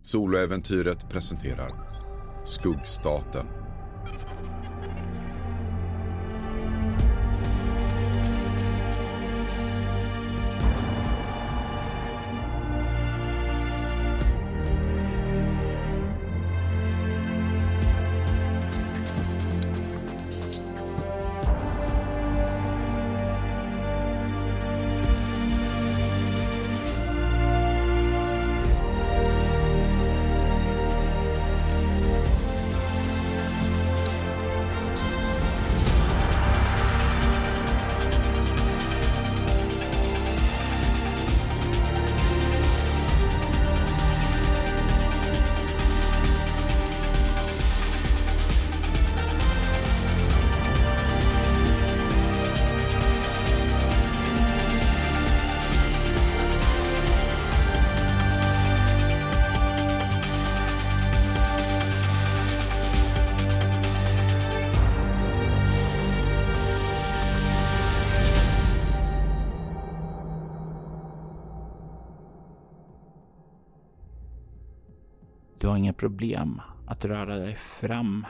Soloäventyret presenterar Skuggstaten. Du har inga problem att röra dig fram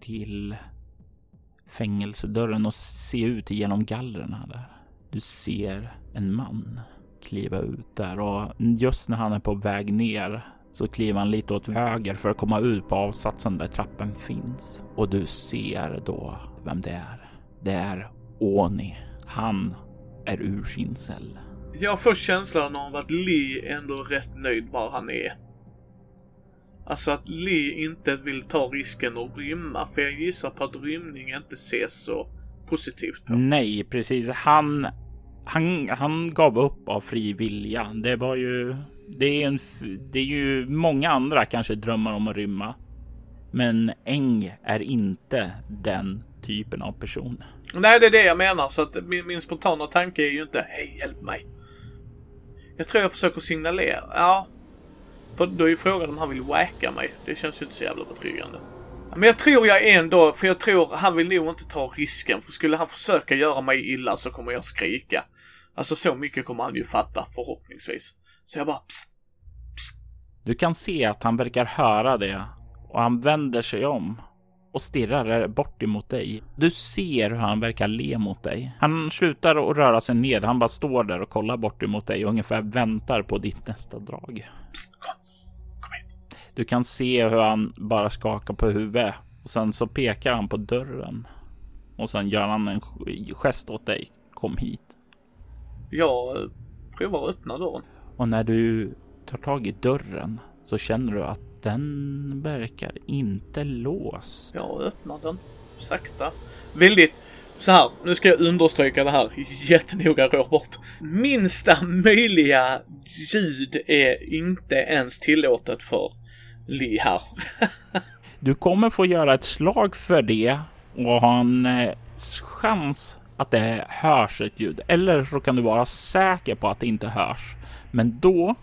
till fängelsedörren och se ut genom gallren där. Du ser en man kliva ut där och just när han är på väg ner så kliver han lite åt höger för att komma ut på avsatsen där trappen finns. Och du ser då vem det är. Det är Oni. Han är ur sin cell. Jag får känslan av att Lee ändå är rätt nöjd var han är. Alltså att Lee inte vill ta risken att rymma, för jag gissar på att rymning inte ses så positivt på. Nej, precis. Han, han, han gav upp av fri vilja. Det var ju, det är, en, det är ju många andra kanske drömmar om att rymma. Men Eng är inte den typen av person. Nej, det är det jag menar. Så att min, min spontana tanke är ju inte Hej, hjälp mig. Jag tror jag försöker signalera. Ja. För då är ju frågan om han vill wacka mig. Det känns ju inte så jävla betryggande. Men jag tror jag ändå, för jag tror han vill nog inte ta risken. För skulle han försöka göra mig illa så kommer jag skrika. Alltså så mycket kommer han ju fatta, förhoppningsvis. Så jag bara psst, psst. Du kan se att han verkar höra det och han vänder sig om och stirrar bort emot dig. Du ser hur han verkar le mot dig. Han slutar att röra sig ned. Han bara står där och kollar bort emot dig och ungefär väntar på ditt nästa drag. Psst, kom. Du kan se hur han bara skakar på huvudet och sen så pekar han på dörren och sen gör han en gest åt dig. Kom hit. Jag provar att öppna dörren. Och när du tar tag i dörren så känner du att den verkar inte låst. Jag öppnar den sakta. Väldigt så här, nu ska jag understryka det här jättenoga Robert. Minsta möjliga ljud är inte ens tillåtet för Lee här. Du kommer få göra ett slag för det och ha en eh, chans att det hörs ett ljud. Eller så kan du vara säker på att det inte hörs. Men då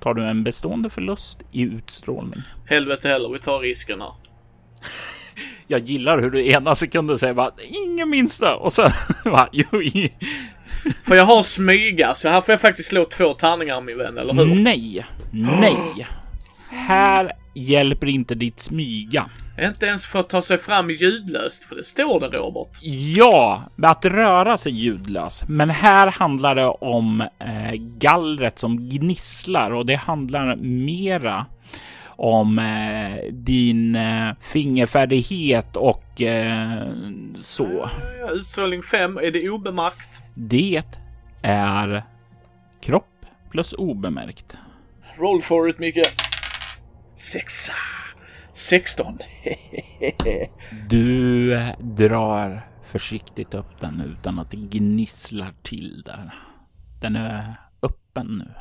tar du en bestående förlust i utstrålning. Helvete heller, vi tar risken här. Jag gillar hur du ena sekunden säger bara ingen minsta och sen va, jo, i- För jag har smyga, så här får jag faktiskt slå två tärningar min vän, eller hur? nej, nej. Här hjälper inte ditt smyga. Inte ens för att ta sig fram ljudlöst, för det står det Robert. Ja, att röra sig ljudlös. Men här handlar det om eh, gallret som gnisslar och det handlar mera om eh, din eh, fingerfärdighet och eh, så. Utstrålning 5, är det obemärkt? Det är kropp plus obemärkt. Roll for it Micke. Sexa. 16. Du drar försiktigt upp den utan att det gnisslar till där. Den är öppen nu.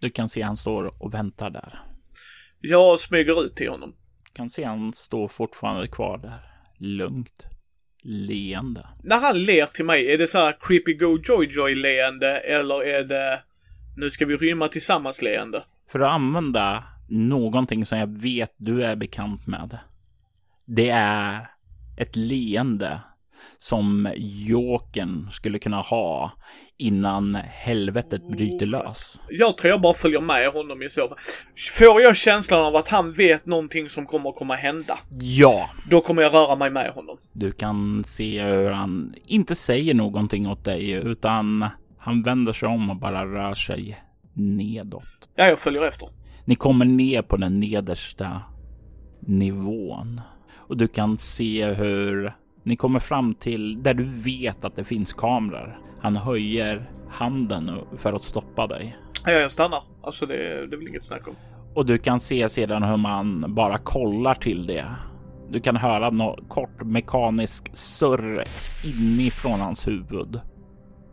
Du kan se han står och väntar där. Jag smyger ut till honom. kan se han står fortfarande kvar där. Lugnt. Leende. När han ler till mig, är det så här creepy go joy joy leende eller är det nu ska vi rymma tillsammans leende? För att använda någonting som jag vet du är bekant med. Det är ett leende som Jokern skulle kunna ha innan helvetet bryter lös. Jag tror jag bara följer med honom i så fall. Får jag känslan av att han vet någonting som kommer att komma hända, Ja, då kommer jag röra mig med honom. du kan se hur han inte säger någonting åt dig utan han vänder sig om och bara rör sig nedåt. Ja, jag följer efter. Ni kommer ner på den nedersta nivån och du kan se hur ni kommer fram till där du vet att det finns kameror. Han höjer handen för att stoppa dig Ja, jag stannar. Alltså det, det är väl inget snack om. och du kan se sedan hur man bara kollar till det. Du kan höra något kort mekanisk surr inifrån hans huvud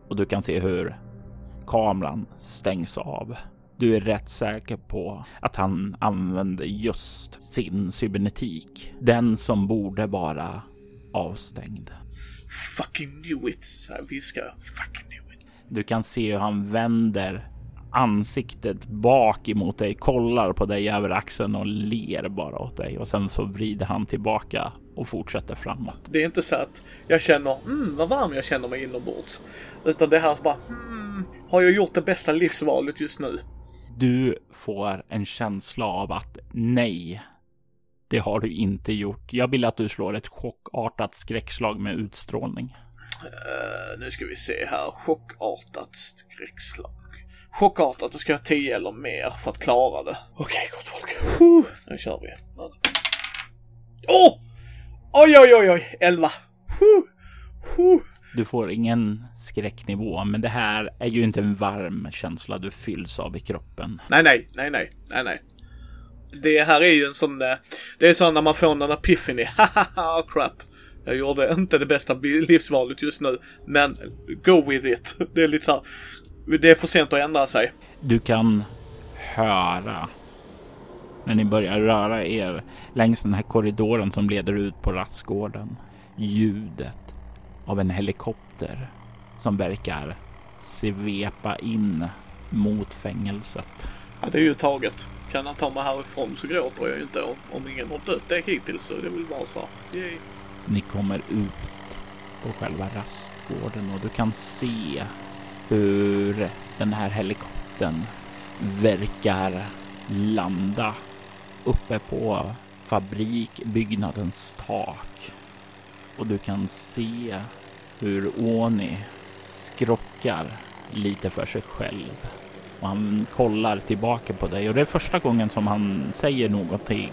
och du kan se hur kameran stängs av. Du är rätt säker på att han använder just sin cybernetik, den som borde vara avstängd. Fucking knew it, jag. Fucking knew it. Du kan se hur han vänder ansiktet bak emot dig, kollar på dig över axeln och ler bara åt dig och sen så vrider han tillbaka och fortsätter framåt. Det är inte så att jag känner, mm vad varm jag känner mig inombords. Utan det här är bara, hmm, har jag gjort det bästa livsvalet just nu? Du får en känsla av att nej, det har du inte gjort. Jag vill att du slår ett chockartat skräckslag med utstrålning. Uh, nu ska vi se här, chockartat skräckslag. Chockartat, då ska jag ha 10 eller mer för att klara det. Okej, gott folk. Huh, nu kör vi. Åh! Oh! Oj, oj, oj, oj, 11. Huh, huh. Du får ingen skräcknivå, men det här är ju inte en varm känsla du fylls av i kroppen. Nej, nej, nej, nej, nej, nej. Det här är ju en sån, eh, det är så när man får en epiphany. Haha, crap. Jag gjorde inte det bästa livsvalet just nu, men go with it. Det är lite så här, det är för sent att ändra sig. Du kan höra när ni börjar röra er längs den här korridoren som leder ut på rastgården. Ljudet av en helikopter som verkar svepa in mot fängelset. Ja, det är ju taget. Kan han ta mig härifrån så gråter jag inte om, om ingen har dött det hittills. Så det vill bara så här, yay. Ni kommer ut på själva rastgården och du kan se hur den här helikoptern verkar landa uppe på fabrikbyggnadens tak. Och du kan se hur Oni skrockar lite för sig själv. Och han kollar tillbaka på dig och det är första gången som han säger någonting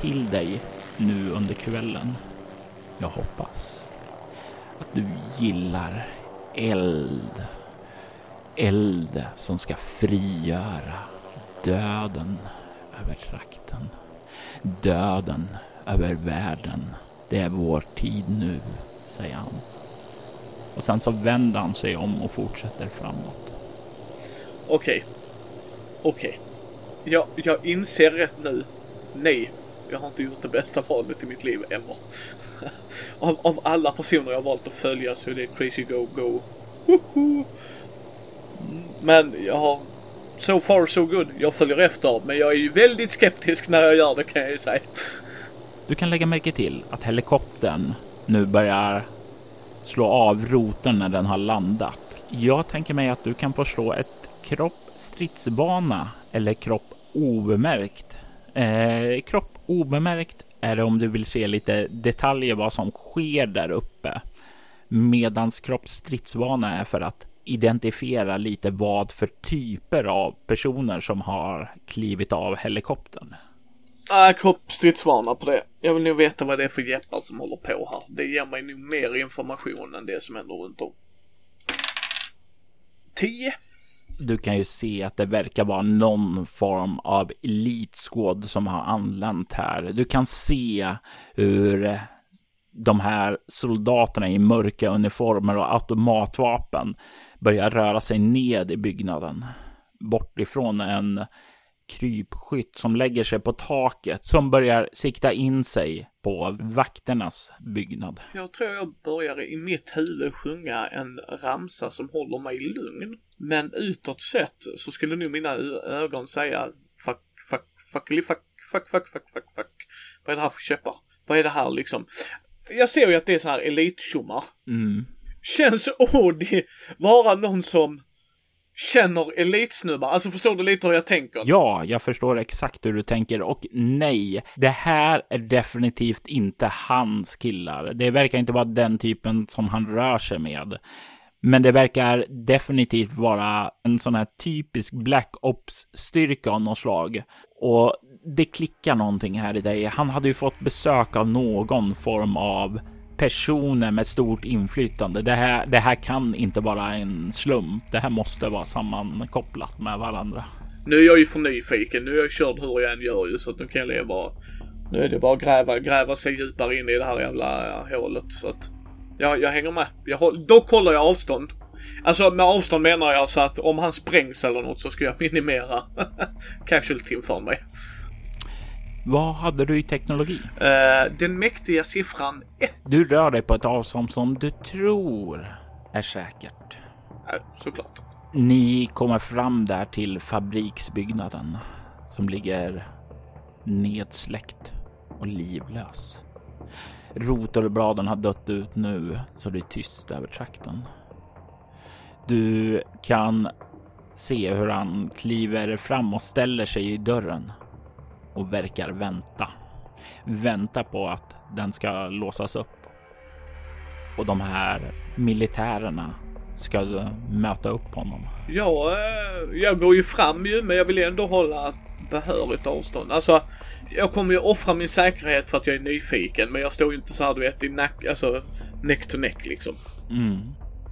till dig nu under kvällen. Jag hoppas att du gillar eld. Eld som ska frigöra döden över trakten. Döden över världen. Det är vår tid nu, säger han. Och sen så vänder han sig om och fortsätter framåt. Okej. Okej. Jag, jag inser rätt nu. Nej, jag har inte gjort det bästa valet i mitt liv ever. av, av alla personer jag valt att följa så är det Crazy Go Go. Woho! Men jag har so far so good. Jag följer efter, men jag är ju väldigt skeptisk när jag gör det kan jag ju säga. Du kan lägga märke till att helikoptern nu börjar slå av roten när den har landat. Jag tänker mig att du kan få slå ett kropp stridsbana eller kropp obemärkt. Eh, kropp obemärkt är det om du vill se lite detaljer vad som sker där uppe. Medans kropp stridsbana är för att identifiera lite vad för typer av personer som har klivit av helikoptern. Äh, ah, kroppsstridsvana på det. Jag vill nog veta vad det är för jeppar som håller på här. Det ger mig nog mer information än det som händer runt om. 10. Du kan ju se att det verkar vara någon form av elitskåd som har anlänt här. Du kan se hur eh, de här soldaterna i mörka uniformer och automatvapen börjar röra sig ned i byggnaden. Bort ifrån en krypskytt som lägger sig på taket som börjar sikta in sig på vakternas byggnad. Jag tror jag börjar i mitt huvud sjunga en ramsa som håller mig lugn. Men utåt sett så skulle nog mina ögon säga fuck, fuck, fuckily fuck, fuck, fuck, fuck, fuck, fuck. Vad är det här för köpar? Vad är det här liksom? Jag ser ju att det är så här elittjommar. Mm. Känns Audi vara någon som känner elitsnubbar? Alltså förstår du lite hur jag tänker? Ja, jag förstår exakt hur du tänker och nej, det här är definitivt inte hans killar. Det verkar inte vara den typen som han rör sig med. Men det verkar definitivt vara en sån här typisk Black Ops-styrka av något slag. Och det klickar någonting här i dig. Han hade ju fått besök av någon form av personer med stort inflytande. Det här, det här kan inte vara en slump. Det här måste vara sammankopplat med varandra. Nu är jag ju för nyfiken. Nu är jag körd hur jag än gör ju så att nu kan jag leva. Nu är det bara att gräva, gräva sig djupare in i det här jävla eh, hålet så att ja, jag hänger med. Jag håll, dock håller jag avstånd. Alltså med avstånd menar jag så att om han sprängs eller något så ska jag minimera casualtyn för mig. Vad hade du i teknologi? Uh, den mäktiga siffran 1. Du rör dig på ett avstånd som du tror är säkert. Uh, såklart. Ni kommer fram där till fabriksbyggnaden som ligger nedsläckt och livlös. Rotorbladen har dött ut nu så det är tyst över trakten. Du kan se hur han kliver fram och ställer sig i dörren och verkar vänta. Vänta på att den ska låsas upp. Och de här militärerna ska möta upp honom. Ja, eh, jag går ju fram ju, men jag vill ändå hålla behörigt avstånd. Alltså, jag kommer ju offra min säkerhet för att jag är nyfiken, men jag står ju inte så här du vet i nack, alltså neck to neck liksom. Mm.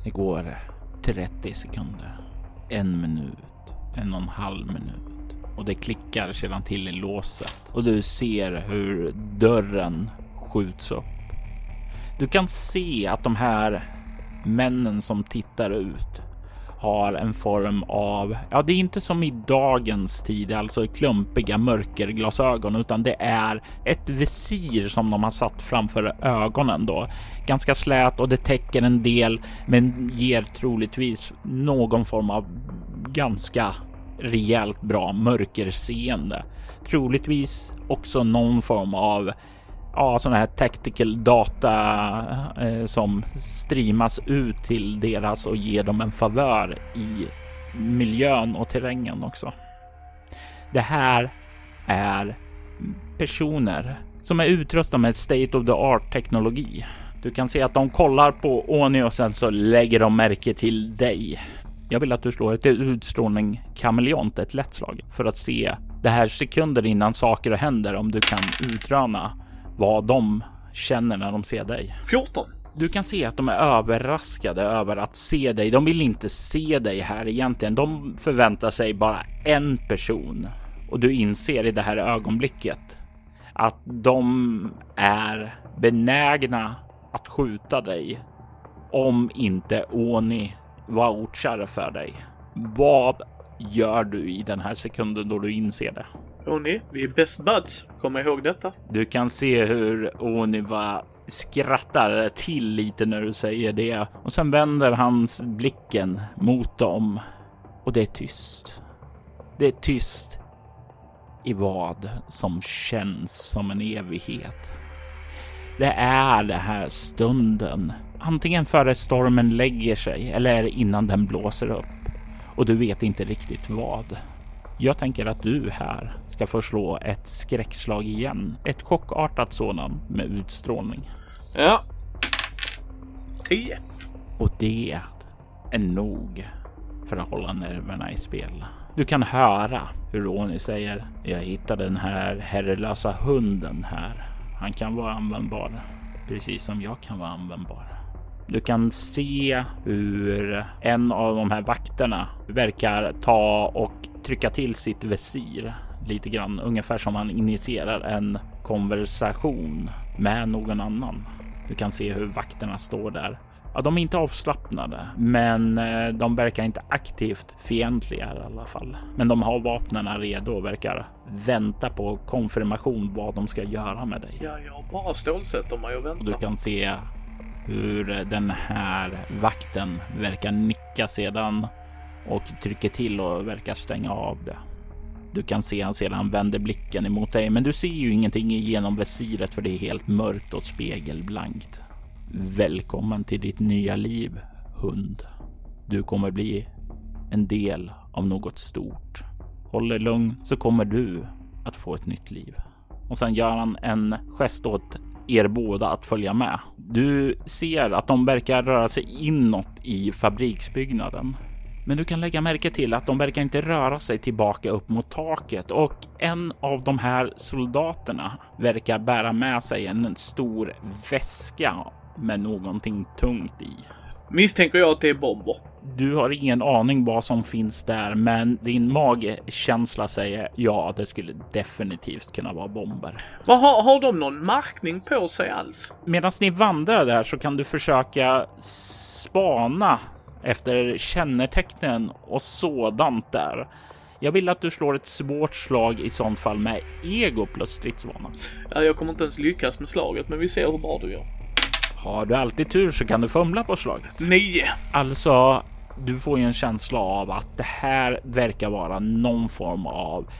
Det går 30 sekunder, en minut, en och en halv minut och det klickar sedan till i låset och du ser hur dörren skjuts upp. Du kan se att de här männen som tittar ut har en form av, ja, det är inte som i dagens tid, alltså klumpiga mörkerglasögon, utan det är ett visir som de har satt framför ögonen då. Ganska slät och det täcker en del, men ger troligtvis någon form av ganska rejält bra mörkerseende. Troligtvis också någon form av ja, sådana här tactical data eh, som streamas ut till deras och ger dem en favör i miljön och terrängen också. Det här är personer som är utrustade med state of the art teknologi. Du kan se att de kollar på Oni och sen så alltså lägger de märke till dig. Jag vill att du slår ett utstrålning kameleont, ett lätt slag, för att se det här sekunder innan saker händer om du kan utröna vad de känner när de ser dig. 14. Du kan se att de är överraskade över att se dig. De vill inte se dig här egentligen. De förväntar sig bara en person och du inser i det här ögonblicket att de är benägna att skjuta dig om inte Oni vouchar för dig. Vad gör du i den här sekunden då du inser det? Oni, vi är best buds. Kom ihåg detta. Du kan se hur Oniva skrattar till lite när du säger det och sen vänder hans blicken mot dem och det är tyst. Det är tyst i vad som känns som en evighet. Det är den här stunden, antingen före stormen lägger sig eller innan den blåser upp och du vet inte riktigt vad. Jag tänker att du här ska få slå ett skräckslag igen. Ett chockartat sådant med utstrålning. Ja. 10. Och det är nog för att hålla nerverna i spel. Du kan höra hur Ronny säger. Jag hittade den här herrelösa hunden här. Han kan vara användbar, precis som jag kan vara användbar. Du kan se hur en av de här vakterna verkar ta och trycka till sitt visir lite grann, ungefär som han initierar en konversation med någon annan. Du kan se hur vakterna står där. Ja, de är inte avslappnade, men eh, de verkar inte aktivt fientliga i alla fall. Men de har vapnen redo och verkar vänta på konfirmation vad de ska göra med dig. Ja, jag bara stålsätter mig och väntar. Och du kan se hur den här vakten verkar nicka sedan och trycker till och verkar stänga av det. Du kan se han sedan vänder blicken emot dig, men du ser ju ingenting genom visiret för det är helt mörkt och spegelblankt. Välkommen till ditt nya liv, hund. Du kommer bli en del av något stort. Håll dig lugn så kommer du att få ett nytt liv. Och sen gör han en gest åt er båda att följa med. Du ser att de verkar röra sig inåt i fabriksbyggnaden. Men du kan lägga märke till att de verkar inte röra sig tillbaka upp mot taket och en av de här soldaterna verkar bära med sig en stor väska med någonting tungt i. Misstänker jag att det är bomber. Du har ingen aning vad som finns där, men din magkänsla säger ja, det skulle definitivt kunna vara bomber. Vad har, har de någon märkning på sig alls? Medan ni vandrar där så kan du försöka spana efter kännetecknen och sådant där. Jag vill att du slår ett svårt slag i sånt fall med ego plus stridsvana. Ja, jag kommer inte ens lyckas med slaget, men vi ser hur bra du gör. Har du alltid tur så kan du fumla på slaget. Nio. Alltså, du får ju en känsla av att det här verkar vara någon form av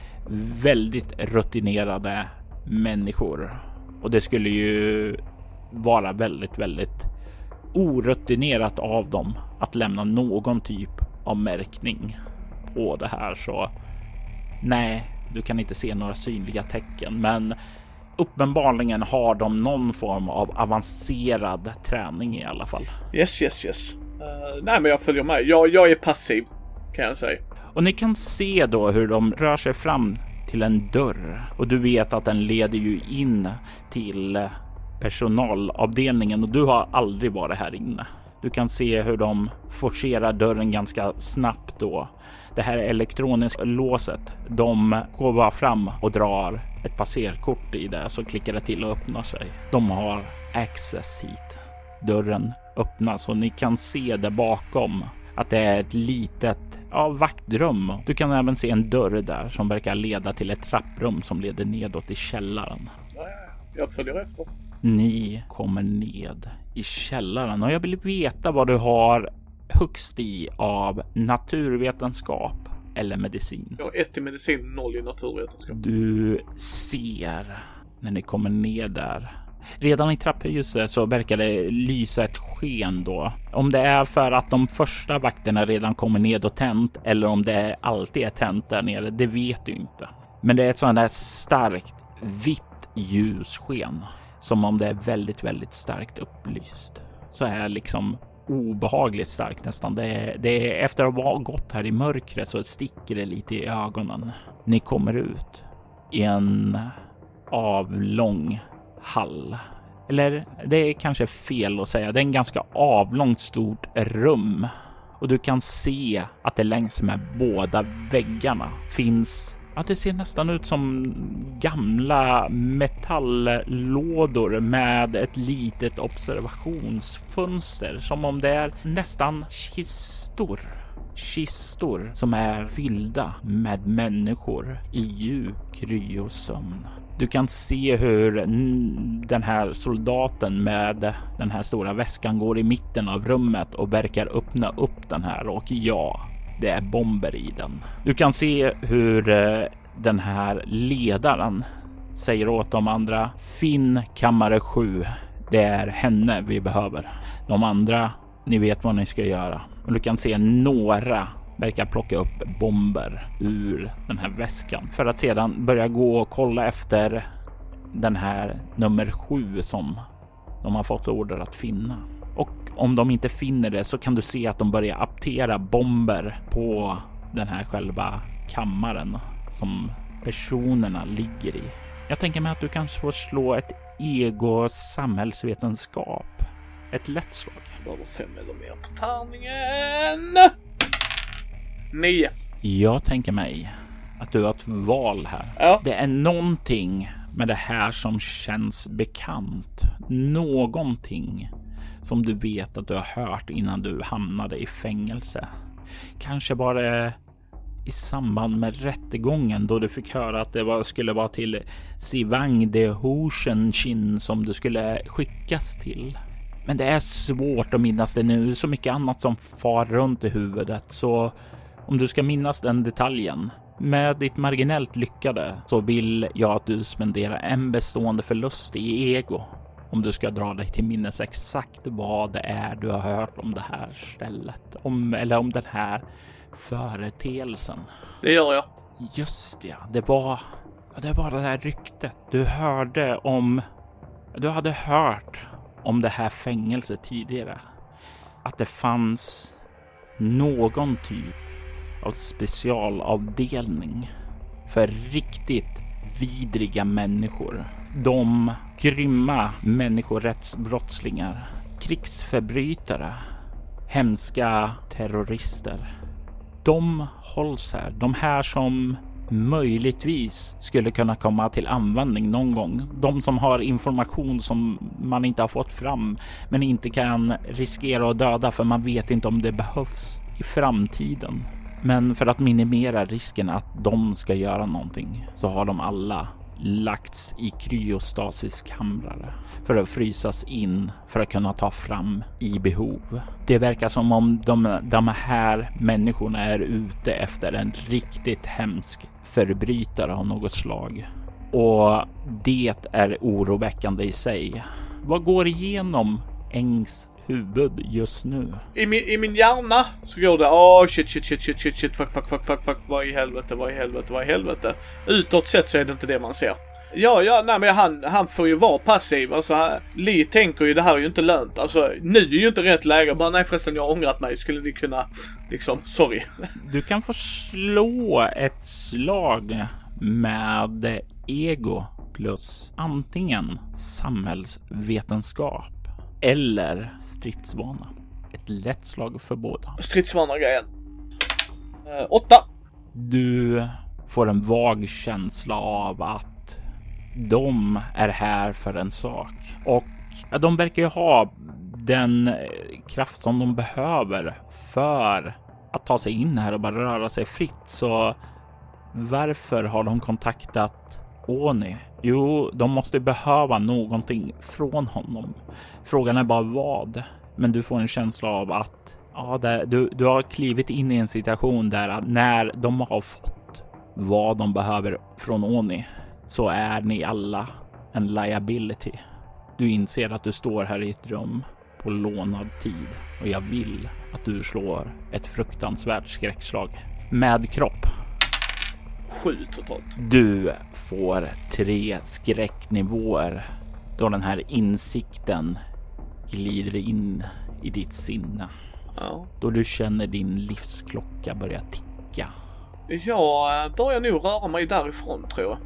väldigt rutinerade människor. Och det skulle ju vara väldigt, väldigt orutinerat av dem att lämna någon typ av märkning på det här. Så nej, du kan inte se några synliga tecken, men uppenbarligen har de någon form av avancerad träning i alla fall. Yes, yes, yes. Uh, nej, men jag följer med. Jag, jag är passiv kan jag säga. Och ni kan se då hur de rör sig fram till en dörr och du vet att den leder ju in till personalavdelningen och du har aldrig varit här inne. Du kan se hur de forcerar dörren ganska snabbt då. Det här elektroniska låset. De går bara fram och drar ett passerkort i det så klickar det till och öppnar sig. De har access hit. Dörren öppnas och ni kan se där bakom att det är ett litet ja, vaktrum. Du kan även se en dörr där som verkar leda till ett trapprum som leder nedåt i källaren. Jag följer efter. Ni kommer ned i källaren och jag vill veta vad du har högst i av naturvetenskap eller medicin. Jag har ett i medicin, noll i naturvetenskap. Du ser när ni kommer ner där. Redan i trappljuset så verkar det lysa ett sken då. Om det är för att de första vakterna redan kommer ned och tänt eller om det alltid är tänt där nere, det vet du inte. Men det är ett sånt där starkt vitt ljussken som om det är väldigt, väldigt starkt upplyst. Så här liksom obehagligt starkt nästan. Det är, det är efter att ha gått här i mörkret så sticker det lite i ögonen. Ni kommer ut i en avlång hall. Eller det är kanske fel att säga. Det är en ganska avlångt stort rum och du kan se att det längs med båda väggarna finns Ja, det ser nästan ut som gamla metalllådor med ett litet observationsfönster som om det är nästan kistor. Kistor som är fyllda med människor i djup kryosömn. Du kan se hur den här soldaten med den här stora väskan går i mitten av rummet och verkar öppna upp den här och ja, det är bomber i den. Du kan se hur eh, den här ledaren säger åt de andra Finn kammare 7. Det är henne vi behöver. De andra, ni vet vad ni ska göra. Och du kan se några verkar plocka upp bomber ur den här väskan för att sedan börja gå och kolla efter den här nummer sju som de har fått order att finna. Och om de inte finner det så kan du se att de börjar aptera bomber på den här själva kammaren som personerna ligger i. Jag tänker mig att du kan få slå ett ego samhällsvetenskap. Ett lätt slag. Behöver fem eller mer på tärningen. Nio. Jag tänker mig att du har ett val här. Ja. Det är någonting med det här som känns bekant. Någonting som du vet att du har hört innan du hamnade i fängelse. Kanske bara i samband med rättegången då du fick höra att det var, skulle vara till Sivang de Hosenshin som du skulle skickas till. Men det är svårt att minnas det nu. Så mycket annat som far runt i huvudet. Så om du ska minnas den detaljen med ditt marginellt lyckade så vill jag att du spenderar en bestående förlust i ego om du ska dra dig till minnes exakt vad det är du har hört om det här stället, om, eller om den här företeelsen. Det gör jag. Just ja, det var, det var det där ryktet du hörde om. Du hade hört om det här fängelset tidigare. Att det fanns någon typ av specialavdelning för riktigt vidriga människor. De grymma människorättsbrottslingar, krigsförbrytare, hemska terrorister. De hålls här. De här som möjligtvis skulle kunna komma till användning någon gång. De som har information som man inte har fått fram men inte kan riskera att döda för man vet inte om det behövs i framtiden. Men för att minimera risken att de ska göra någonting så har de alla lagts i kryostasiskammare för att frysas in för att kunna ta fram i behov. Det verkar som om de, de här människorna är ute efter en riktigt hemsk förbrytare av något slag. Och det är oroväckande i sig. Vad går igenom Engs huvud just nu? I min, I min hjärna så går det åh oh, shit, shit, shit, shit, shit, shit, fuck, fuck, fuck, fuck, fuck, vad i helvete, vad i helvete, vad i helvete. Utåt sett så är det inte det man ser. Ja, ja, nej men han, han får ju vara passiv. Alltså, Lee tänker ju det här är ju inte lönt. Alltså, nu är ju inte rätt läge. Bara nej förresten, jag har ångrat mig. Skulle ni kunna, liksom, sorry. Du kan få slå ett slag med ego plus antingen samhällsvetenskap eller stridsvana. Ett lätt slag för båda. Stridsvana grejen. Uh, åtta. Du får en vag känsla av att de är här för en sak och ja, de verkar ju ha den eh, kraft som de behöver för att ta sig in här och bara röra sig fritt. Så varför har de kontaktat Oni? Jo, de måste behöva någonting från honom. Frågan är bara vad. Men du får en känsla av att ja, det, du, du har klivit in i en situation där när de har fått vad de behöver från Oni så är ni alla en liability. Du inser att du står här i ett rum på lånad tid och jag vill att du slår ett fruktansvärt skräckslag med kropp. Sju totalt. Du får tre skräcknivåer då den här insikten glider in i ditt sinne. Ja. Då du känner din livsklocka börja ticka. Jag börjar nog röra mig därifrån tror jag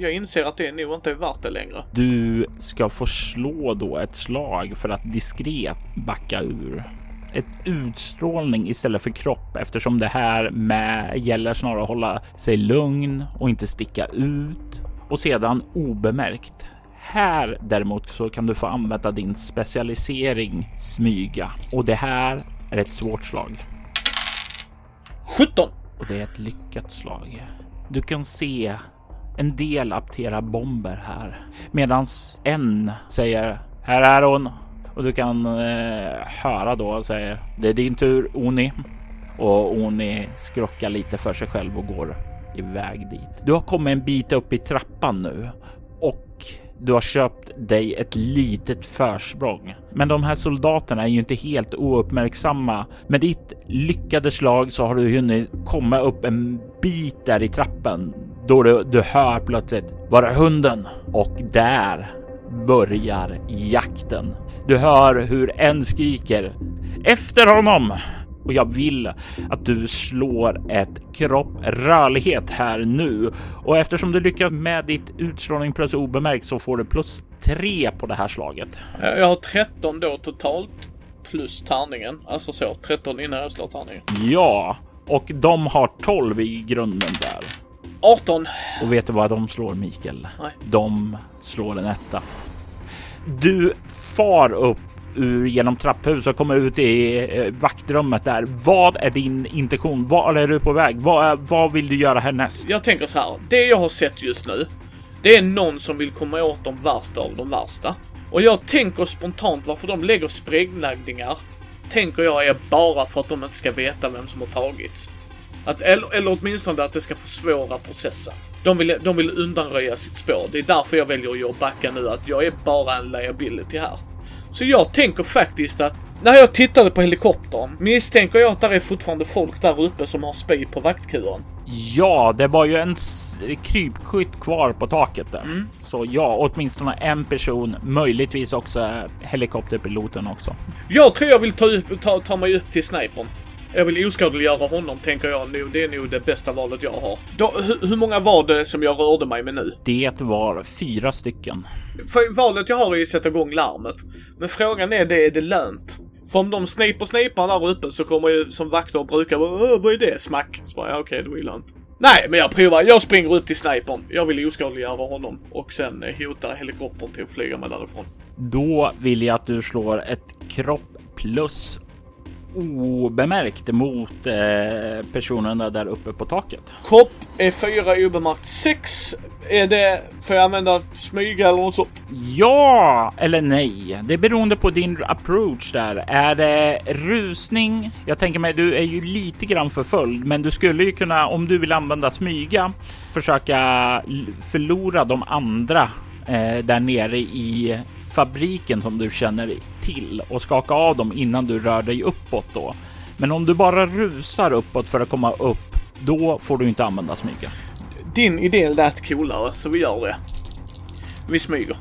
jag inser att det nog inte är värt det längre. Du ska få slå då ett slag för att diskret backa ur. Ett utstrålning istället för kropp eftersom det här med gäller snarare att hålla sig lugn och inte sticka ut och sedan obemärkt. Här däremot så kan du få använda din specialisering smyga och det här är ett svårt slag. 17! Och det är ett lyckat slag. Du kan se en del apterar bomber här medan en säger här är hon och du kan eh, höra då säger det är din tur Oni och Oni skrockar lite för sig själv och går iväg dit. Du har kommit en bit upp i trappan nu du har köpt dig ett litet försprång. Men de här soldaterna är ju inte helt ouppmärksamma. Med ditt lyckade slag så har du hunnit komma upp en bit där i trappen då du, du hör plötsligt var är hunden? Och där börjar jakten. Du hör hur en skriker efter honom och jag vill att du slår ett kropp rörlighet här nu. Och eftersom du lyckas med ditt utstrålning plus obemärkt så får du plus tre på det här slaget. Jag har 13 då totalt plus tärningen. Alltså så 13 innan jag slår tärningen. Ja, och de har 12 i grunden där. 18. Och vet du vad de slår Mikael? Nej. De slår en etta. Du far upp ur genom trapphuset och kommer ut i eh, vaktrummet där. Vad är din intention? Var är du på väg? Vad, vad vill du göra härnäst? Jag tänker så här. Det jag har sett just nu. Det är någon som vill komma åt de värsta av de värsta. Och jag tänker spontant varför de lägger sprängladdningar. Tänker jag är bara för att de inte ska veta vem som har tagits. Att, eller, eller åtminstone att det ska försvåra processen. De vill, de vill undanröja sitt spår. Det är därför jag väljer att backa nu, att jag är bara en liability här. Så jag tänker faktiskt att när jag tittade på helikoptern misstänker jag att det är fortfarande folk där uppe som har spy på vaktkuren. Ja, det var ju en krypskytt kvar på taket där. Mm. Så ja, åtminstone en person, möjligtvis också helikopterpiloten också. Jag tror jag vill ta, upp, ta, ta mig upp till snipern. Jag vill oskadliggöra honom, tänker jag nu. Det är nog det bästa valet jag har. Då, hur, hur många var det som jag rörde mig med nu? Det var fyra stycken. För valet jag har är ju att sätta igång larmet. Men frågan är, det är det lönt? För om de sniper snipar där uppe så kommer ju som vakter brukar vara vad är det? Smack! Så bara, ja, okej, det var lönt. Nej, men jag provar. Jag springer upp till snipern. Jag vill oskadliggöra honom och sen hotar helikoptern till att flyga mig därifrån. Då vill jag att du slår ett kropp plus obemärkt mot eh, personerna där uppe på taket. Kropp är 4 obemärkt 6. Är det, får jag använda smyga eller något sånt? Ja eller nej. Det är beroende på din approach där. Är det rusning? Jag tänker mig, du är ju lite grann förföljd, men du skulle ju kunna, om du vill använda smyga, försöka förlora de andra eh, där nere i fabriken som du känner till och skaka av dem innan du rör dig uppåt då. Men om du bara rusar uppåt för att komma upp, då får du inte använda smyga. Din idé lät coolare, så vi gör det. Vi smyger.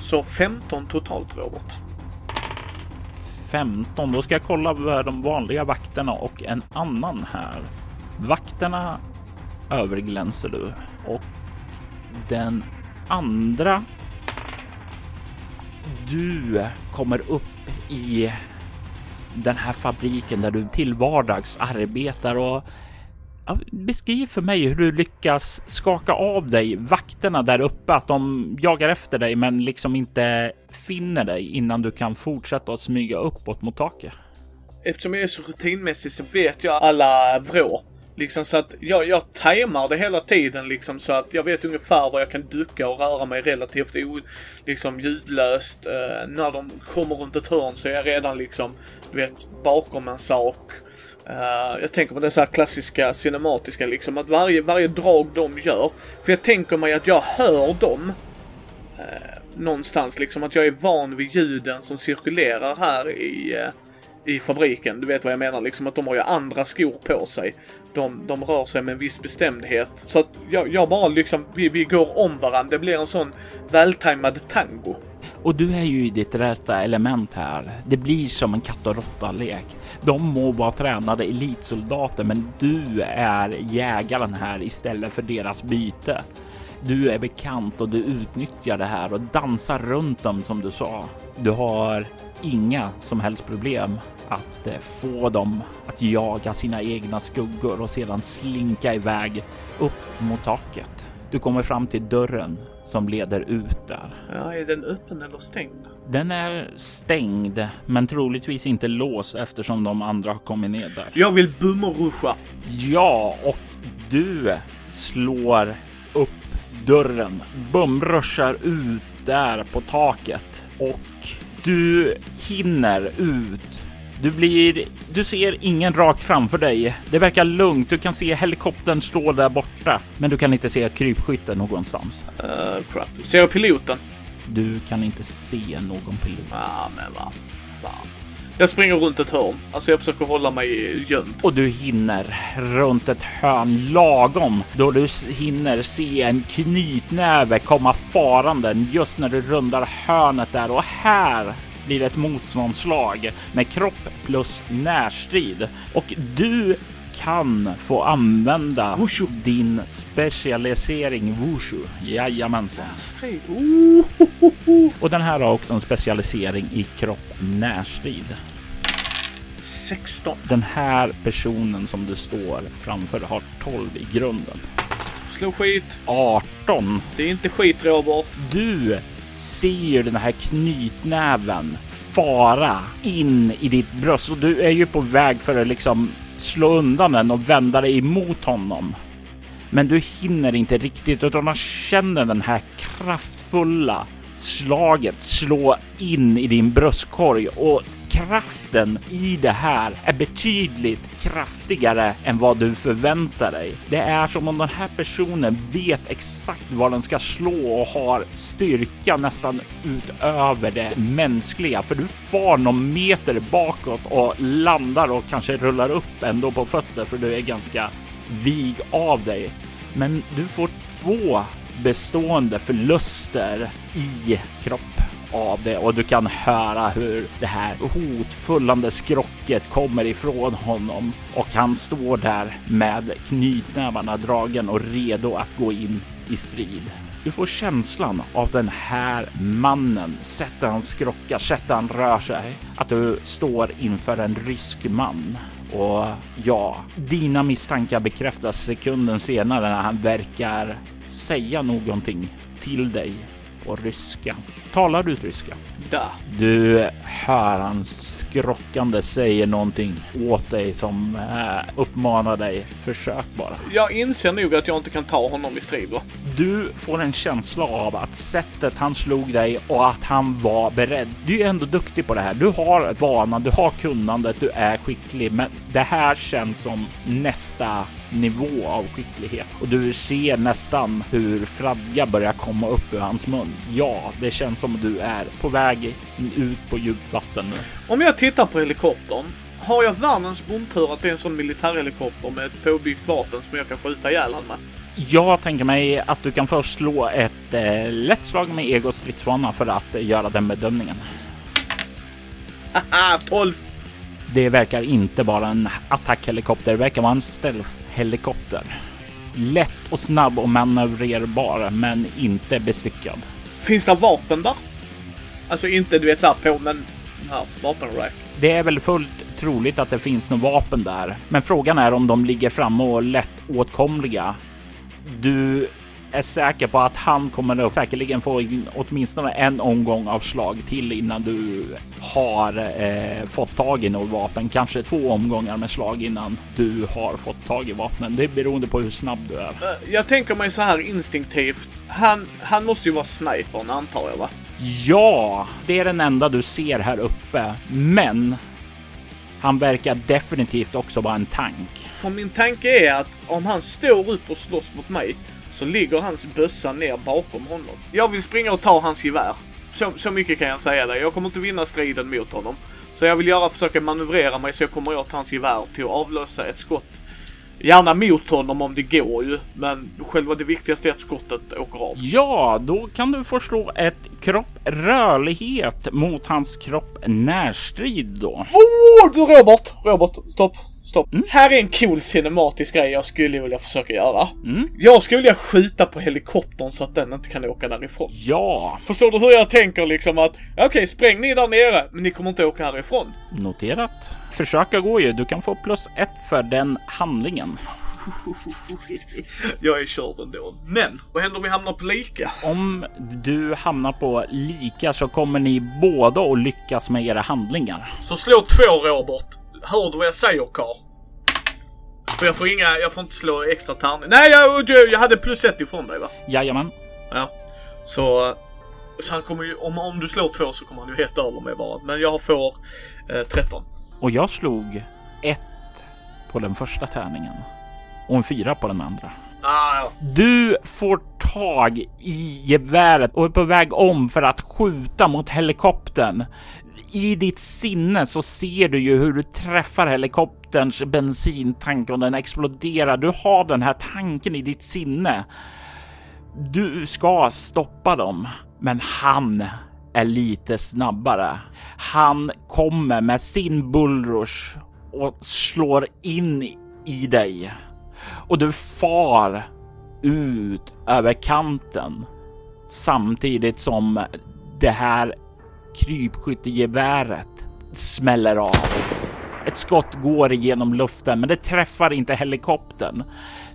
Så 15 totalt, Robert. 15. Då ska jag kolla de vanliga vakterna och en annan här. Vakterna överglänser du och den andra du kommer upp i den här fabriken där du till vardags arbetar och ja, beskriv för mig hur du lyckas skaka av dig vakterna där uppe, att de jagar efter dig men liksom inte finner dig innan du kan fortsätta att smyga uppåt mot taket. Eftersom jag är så rutinmässig så vet jag alla vrå. Liksom så att jag, jag tajmar det hela tiden liksom så att jag vet ungefär var jag kan ducka och röra mig relativt o, liksom ljudlöst. Eh, när de kommer runt ett hörn så är jag redan liksom, du vet, bakom en sak. Uh, jag tänker på det så här klassiska cinematiska liksom, att varje, varje drag de gör. För jag tänker mig att jag hör dem uh, någonstans liksom, att jag är van vid ljuden som cirkulerar här i eh, i fabriken. Du vet vad jag menar, liksom att de har ju andra skor på sig. De, de rör sig med en viss bestämdhet. Så att jag, jag bara liksom, vi, vi går om varandra. Det blir en sån vältajmad tango. Och du är ju i ditt rätta element här. Det blir som en katt och råtta-lek. De må vara tränade elitsoldater, men du är jägaren här istället för deras byte. Du är bekant och du utnyttjar det här och dansar runt dem som du sa. Du har inga som helst problem att eh, få dem att jaga sina egna skuggor och sedan slinka iväg upp mot taket. Du kommer fram till dörren som leder ut där. Ja, är den öppen eller stängd? Den är stängd, men troligtvis inte låst eftersom de andra har kommit ner där. Jag vill bummeruscha. Ja, och du slår upp dörren, bumruschar ut där på taket och du hinner ut. Du blir, du ser ingen rakt framför dig. Det verkar lugnt. Du kan se helikoptern stå där borta, men du kan inte se krypskytten någonstans. Uh, crap. Ser jag piloten? Du kan inte se någon pilot. Ah, men vad fan. Jag springer runt ett hörn. Alltså jag försöker hålla mig gömd. Och du hinner runt ett hörn lagom då du hinner se en knytnäve komma farande just när du rundar hörnet där och här blir det ett motståndslag med kropp plus närstrid och du kan få använda Wushu. din specialisering Wushu. Jajamensan. Och den här har också en specialisering i kropp närstrid. 16. Den här personen som du står framför har 12 i grunden. Slå skit. 18. Det är inte skit Robert. Du ser den här knytnäven fara in i ditt bröst och du är ju på väg för att liksom slå undan den och vända dig emot honom. Men du hinner inte riktigt utan man känner den här kraftfulla slaget slå in i din bröstkorg och kraften i det här är betydligt kraftigare än vad du förväntar dig. Det är som om den här personen vet exakt vad den ska slå och har styrka nästan utöver det mänskliga. För du far någon meter bakåt och landar och kanske rullar upp ändå på fötter för du är ganska vig av dig. Men du får två bestående förluster i kroppen av det och du kan höra hur det här hotfullande skrocket kommer ifrån honom och han står där med knytnävarna dragen och redo att gå in i strid. Du får känslan av den här mannen, sättet han skrockar, sättet han rör sig, att du står inför en rysk man. Och ja, dina misstankar bekräftas sekunden senare när han verkar säga någonting till dig på ryska. Talar du ryska? Da. Du hör han skrockande säger någonting åt dig som eh, uppmanar dig. Försök bara. Jag inser nog att jag inte kan ta honom i strid va? Du får en känsla av att sättet han slog dig och att han var beredd. Du är ändå duktig på det här. Du har vana, du har kunnandet, du är skicklig, men det här känns som nästa nivå av skicklighet och du ser nästan hur fradga börjar komma upp ur hans mun. Ja, det känns som du är på väg ut på djupt vatten nu. Om jag tittar på helikoptern. Har jag världens bondtur att det är en sån militärhelikopter med ett påbyggt vapen som jag kan skjuta ihjäl han med? Jag tänker mig att du kan först slå ett eh, lätt slag med ego stridsvana för att eh, göra den bedömningen. Haha, 12! Det verkar inte vara en attackhelikopter, det verkar vara en stealth-helikopter. Lätt och snabb och manövrerbar, men inte bestyckad. Finns det vapen där? Alltså inte du vet såhär på, men ja, vapenrack. Det är väl fullt troligt att det finns något vapen där, men frågan är om de ligger framme och lätt åtkomliga. Du är säker på att han kommer att säkerligen få in åtminstone en omgång av slag till innan du har eh, fått tag i något vapen. Kanske två omgångar med slag innan du har fått tag i vapnen. Det är beroende på hur snabb du är. Eh, Jag tänker mig så här instinktivt. Han, han måste ju vara snipern antar jag va? Ja, det är den enda du ser här uppe, men han verkar definitivt också vara en tank. För min tanke är att om han står upp och slåss mot mig så ligger hans bössa ner bakom honom. Jag vill springa och ta hans gevär. Så, så mycket kan jag säga dig. Jag kommer inte vinna striden mot honom. Så jag vill göra försöka manövrera mig så jag kommer åt hans gevär till att avlösa ett skott. Gärna mot honom om det går ju, men själva det viktigaste är att skottet åker av. Ja, då kan du få slå ett kropp rörlighet mot hans kropp närstrid då. Oh, du Robert! Robert, stopp, stopp. Här är en cool cinematisk grej jag skulle vilja försöka göra. Mm. Jag skulle vilja skjuta på helikoptern så att den inte kan åka därifrån. Ja, Förstår du hur jag tänker liksom att okej, spräng ni där nere, men ni kommer inte åka härifrån. noterat. Försöka går ju. Du kan få plus ett för den handlingen. jag är körd ändå. Men, vad händer om vi hamnar på lika? Om du hamnar på lika så kommer ni båda att lyckas med era handlingar. Så slå två Robert. Hör du vad jag säger karl? För jag får inga, jag får inte slå extra tärning. Nej, jag, jag hade plus ett ifrån dig va? Jajamän. Ja. Så, så han kommer ju, om, om du slår två så kommer han ju helt över mig bara. Men jag får eh, 13. Och jag slog ett på den första tärningen och en fyra på den andra. Ah, ja. Du får tag i geväret och är på väg om för att skjuta mot helikoptern. I ditt sinne så ser du ju hur du träffar helikopterns bensintank och den exploderar. Du har den här tanken i ditt sinne. Du ska stoppa dem, men han är lite snabbare. Han kommer med sin bullrush och slår in i dig och du far ut över kanten samtidigt som det här krypskyttegeväret smäller av. Ett skott går igenom luften, men det träffar inte helikoptern.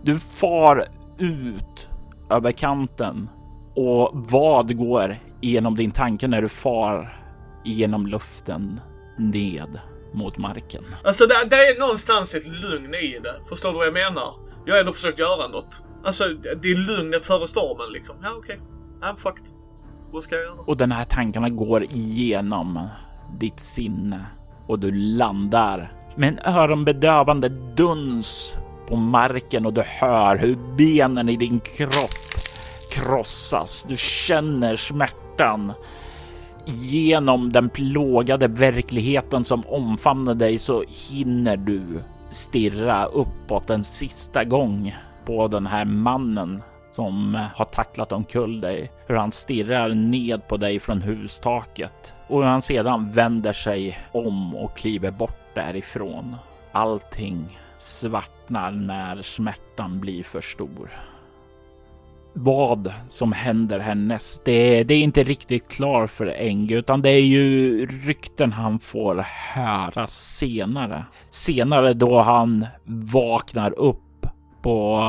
Du far ut över kanten och vad går igenom din tanke när du far genom luften ned mot marken? Alltså det, det är någonstans ett lugn i det. Förstår du vad jag menar? Jag har ändå försökt göra något. Alltså det är lugnet före stormen liksom. Ja okej. I'm fucked. Vad ska jag göra? Och den här tankarna går igenom ditt sinne och du landar med en öronbedövande duns på marken och du hör hur benen i din kropp krossas. Du känner smärtan. Genom den plågade verkligheten som omfamnar dig så hinner du stirra uppåt en sista gång på den här mannen som eh, har tacklat omkull dig. Hur han stirrar ned på dig från hustaket och hur han sedan vänder sig om och kliver bort därifrån. Allting svartnar när smärtan blir för stor. Vad som händer härnäst, det, det är inte riktigt klart för Eng, utan det är ju rykten han får höra senare. Senare då han vaknar upp på,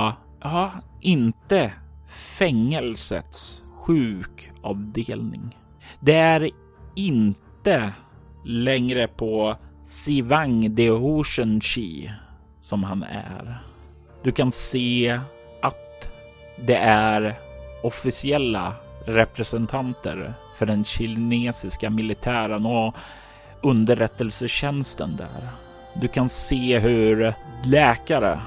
ja, inte fängelsets sjukavdelning. Det är inte längre på Sivang de Hoshenchi som han är. Du kan se att det är officiella representanter för den kinesiska militären och underrättelsetjänsten där. Du kan se hur läkare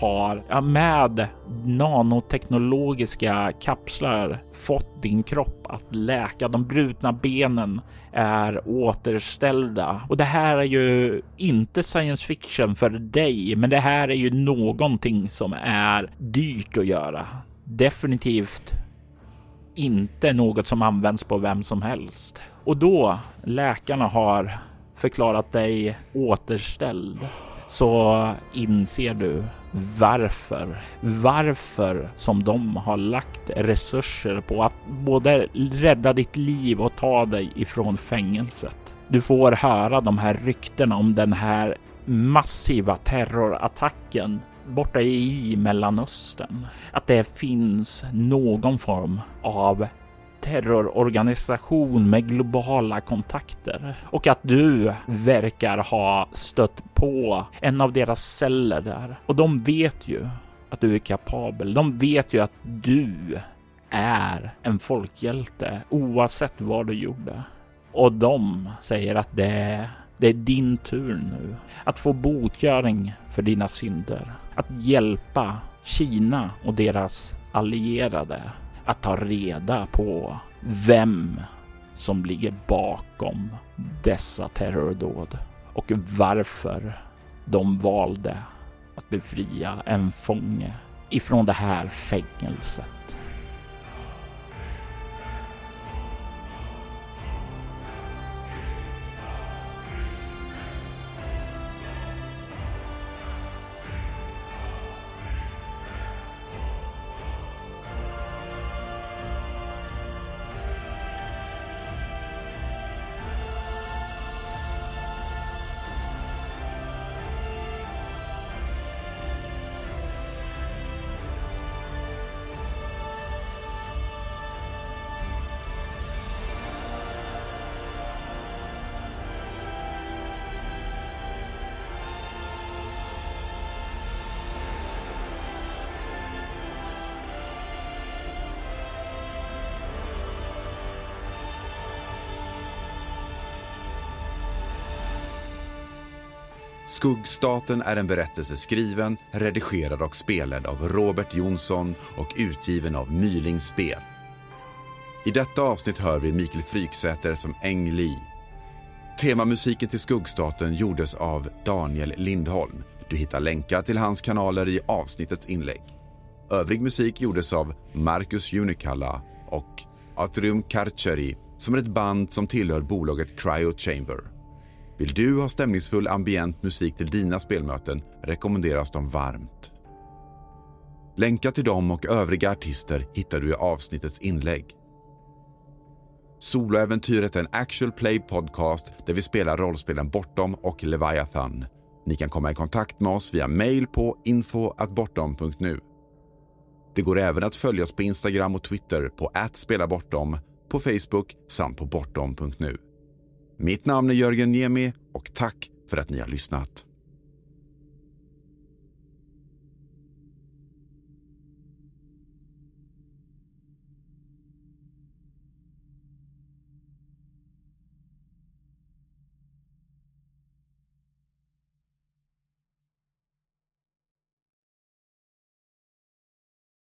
har med nanoteknologiska kapslar fått din kropp att läka. De brutna benen är återställda och det här är ju inte science fiction för dig, men det här är ju någonting som är dyrt att göra. Definitivt inte något som används på vem som helst. Och då läkarna har förklarat dig återställd så inser du varför. Varför som de har lagt resurser på att både rädda ditt liv och ta dig ifrån fängelset. Du får höra de här ryktena om den här massiva terrorattacken borta i Mellanöstern. Att det finns någon form av terrororganisation med globala kontakter och att du verkar ha stött på en av deras celler där. Och de vet ju att du är kapabel. De vet ju att du är en folkhjälte oavsett vad du gjorde. Och de säger att det är, det är din tur nu att få botgöring för dina synder. Att hjälpa Kina och deras allierade att ta reda på vem som ligger bakom dessa terrordåd och varför de valde att befria en fånge ifrån det här fängelset. Skuggstaten är en berättelse skriven, redigerad och spelad av Robert Jonsson och utgiven av Myling Spel. I detta avsnitt hör vi Mikael Fryksäter som Eng Li. Temamusiken till Skuggstaten gjordes av Daniel Lindholm. Du hittar länkar till hans kanaler i avsnittets inlägg. Övrig musik gjordes av Marcus Junikalla och Atrium Karcheri som är ett band som tillhör bolaget Cryo Chamber. Vill du ha stämningsfull ambient musik till dina spelmöten rekommenderas de varmt. Länkar till dem och övriga artister hittar du i avsnittets inlägg. Soloäventyret är en actual play podcast där vi spelar rollspelen Bortom och Leviathan. Ni kan komma i kontakt med oss via mail på info.bortom.nu. Det går även att följa oss på Instagram och Twitter på @spelabortom, på Facebook samt på bortom.nu. Mitt namn är Jörgen Niemi och tack för att ni har lyssnat.